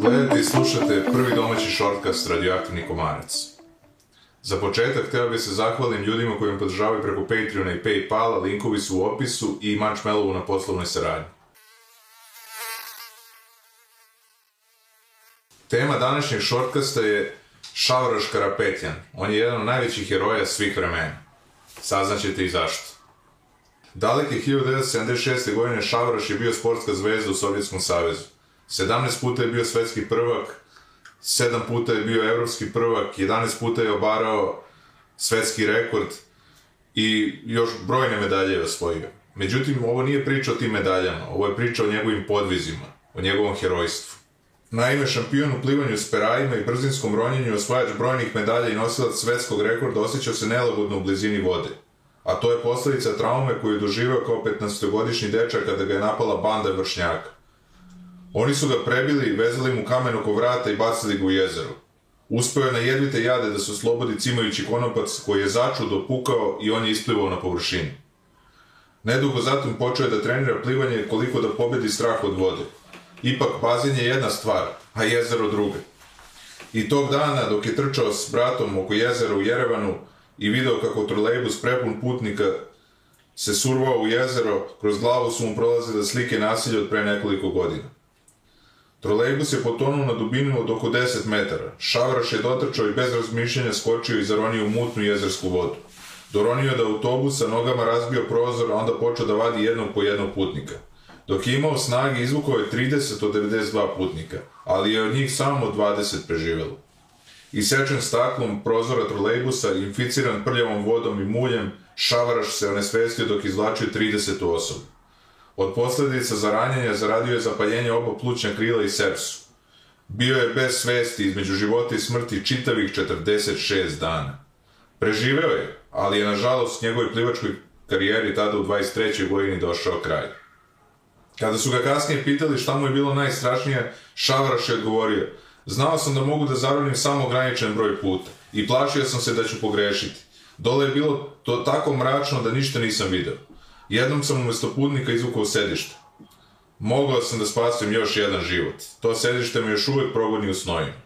Gledajte i slušate prvi domaći shortcast Radioaktivni komarac. Za početak htio bih se zahvalim ljudima koji me podržavaju preko Patreona i Paypala, linkovi su u opisu i Marshmallowu na poslovnoj saradnji. Tema današnjeg shortcasta je Šavraš Karapetjan. On je jedan od najvećih heroja svih vremena. Saznaćete i zašto. Daleke 1976. godine Šavraš je bio sportska zvezda u Sovjetskom savezu. 17 puta je bio svetski prvak, 7 puta je bio evropski prvak, 11 puta je obarao svetski rekord i još brojne medalje je osvojio. Međutim, ovo nije priča o tim medaljama, ovo je priča o njegovim podvizima, o njegovom herojstvu. Naime, šampion u plivanju s perajima i brzinskom ronjenju, osvajač brojnih medalja i nosilac svetskog rekorda osjećao se nelagodno u blizini vode. A to je posledica traume koju je doživao kao 15-godišnji dečak kada ga je napala banda vršnjaka. Oni su ga prebili, vezali mu kamen oko vrata i bacili ga u jezero. Uspeo je na jedvite jade da se oslobodi cimajući konopac koji je začudo pukao i on je isplivao na površinu. Nedugo zatim počeo je da trenira plivanje koliko da pobedi strah od vode. Ipak bazen je jedna stvar, a jezero druga. I tog dana, dok je trčao s bratom oko jezera u Jerevanu i video kako trolejbus prepun putnika se survao u jezero, kroz glavu su mu prolazile slike nasilja od pre nekoliko godina. Trolejbus je potonuo na dubinu od oko 10 metara. Šavraš je dotrčao i bez razmišljanja skočio i zaronio u mutnu jezersku vodu. Doronio je da autobusa nogama razbio prozor, a onda počeo da vadi jednog po jednog putnika. Dok je imao snage, izvukao je 30 od 92 putnika, ali je od njih samo 20 preživelo. Isečen staklom prozora trolejbusa, inficiran prljavom vodom i muljem, Šavaraš se onesvestio dok izvlačio 30 osobu. Od posledica za ranjenja zaradio je zapaljenje oba plućna krila i sepsu. Bio je bez svesti između života i smrti čitavih 46 dana. Preživeo je, ali je nažalost njegovoj plivačkoj karijeri tada u 23. godini došao kraj. Kada su ga kasnije pitali šta mu je bilo najstrašnije, Šavaraš je odgovorio Znao sam da mogu da zaronim samo ograničen broj puta i plašio sam se da ću pogrešiti. Dole je bilo to tako mračno da ništa nisam video. Jednom sam umesto putnika izvukao sedište. Mogao sam da spasim još jedan život. To sedište me još uvek progoni u snojima.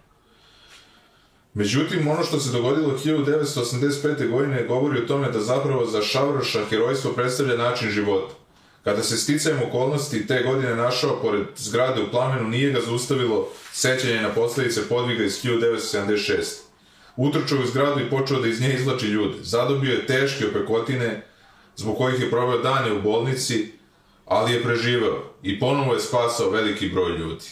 Međutim, ono što se dogodilo 1985. godine govori o tome da zapravo za Šavroša herojstvo predstavlja način života. Kada se sticajem okolnosti te godine našao pored zgrade u plamenu, nije ga zaustavilo sećanje na posledice podviga iz 1976. Utrčao u zgradu i počeo da iz nje izlači ljude. Zadobio je teške opekotine, zbog kojih je proveo dane u bolnici, ali je preživeo i ponovo je spasao veliki broj ljudi.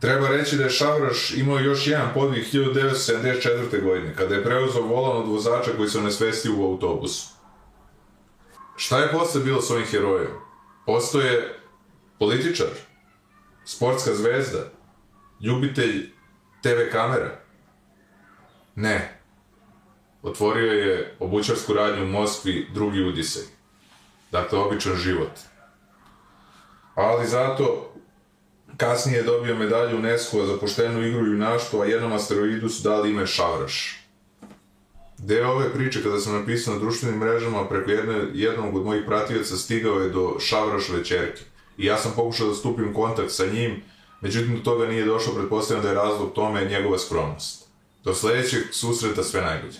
Treba reći da je Šavraš imao još jedan podvig 1974. godine, kada je preuzao volan od vozača koji se onesvestio u autobusu. Šta je posle bilo s ovim herojem? Postoje političar, sportska zvezda, ljubitelj TV kamera? Ne. Otvorio je obućarsku radnju u Moskvi drugi udisaj. Dakle, običan život. Ali zato kasnije je dobio medalju UNESCO za poštenu igru i junaštvo, a jednom asteroidu su dali ime Šavraš. Deo ove priče kada sam napisao na društvenim mrežama preko jedne, jednog od mojih pratioca stigao je do Šavraš večerke. I ja sam pokušao da stupim u kontakt sa njim, međutim do toga nije došlo, pretpostavljam da je razlog tome njegova skromnost. Do sledećeg susreta sve najbolje.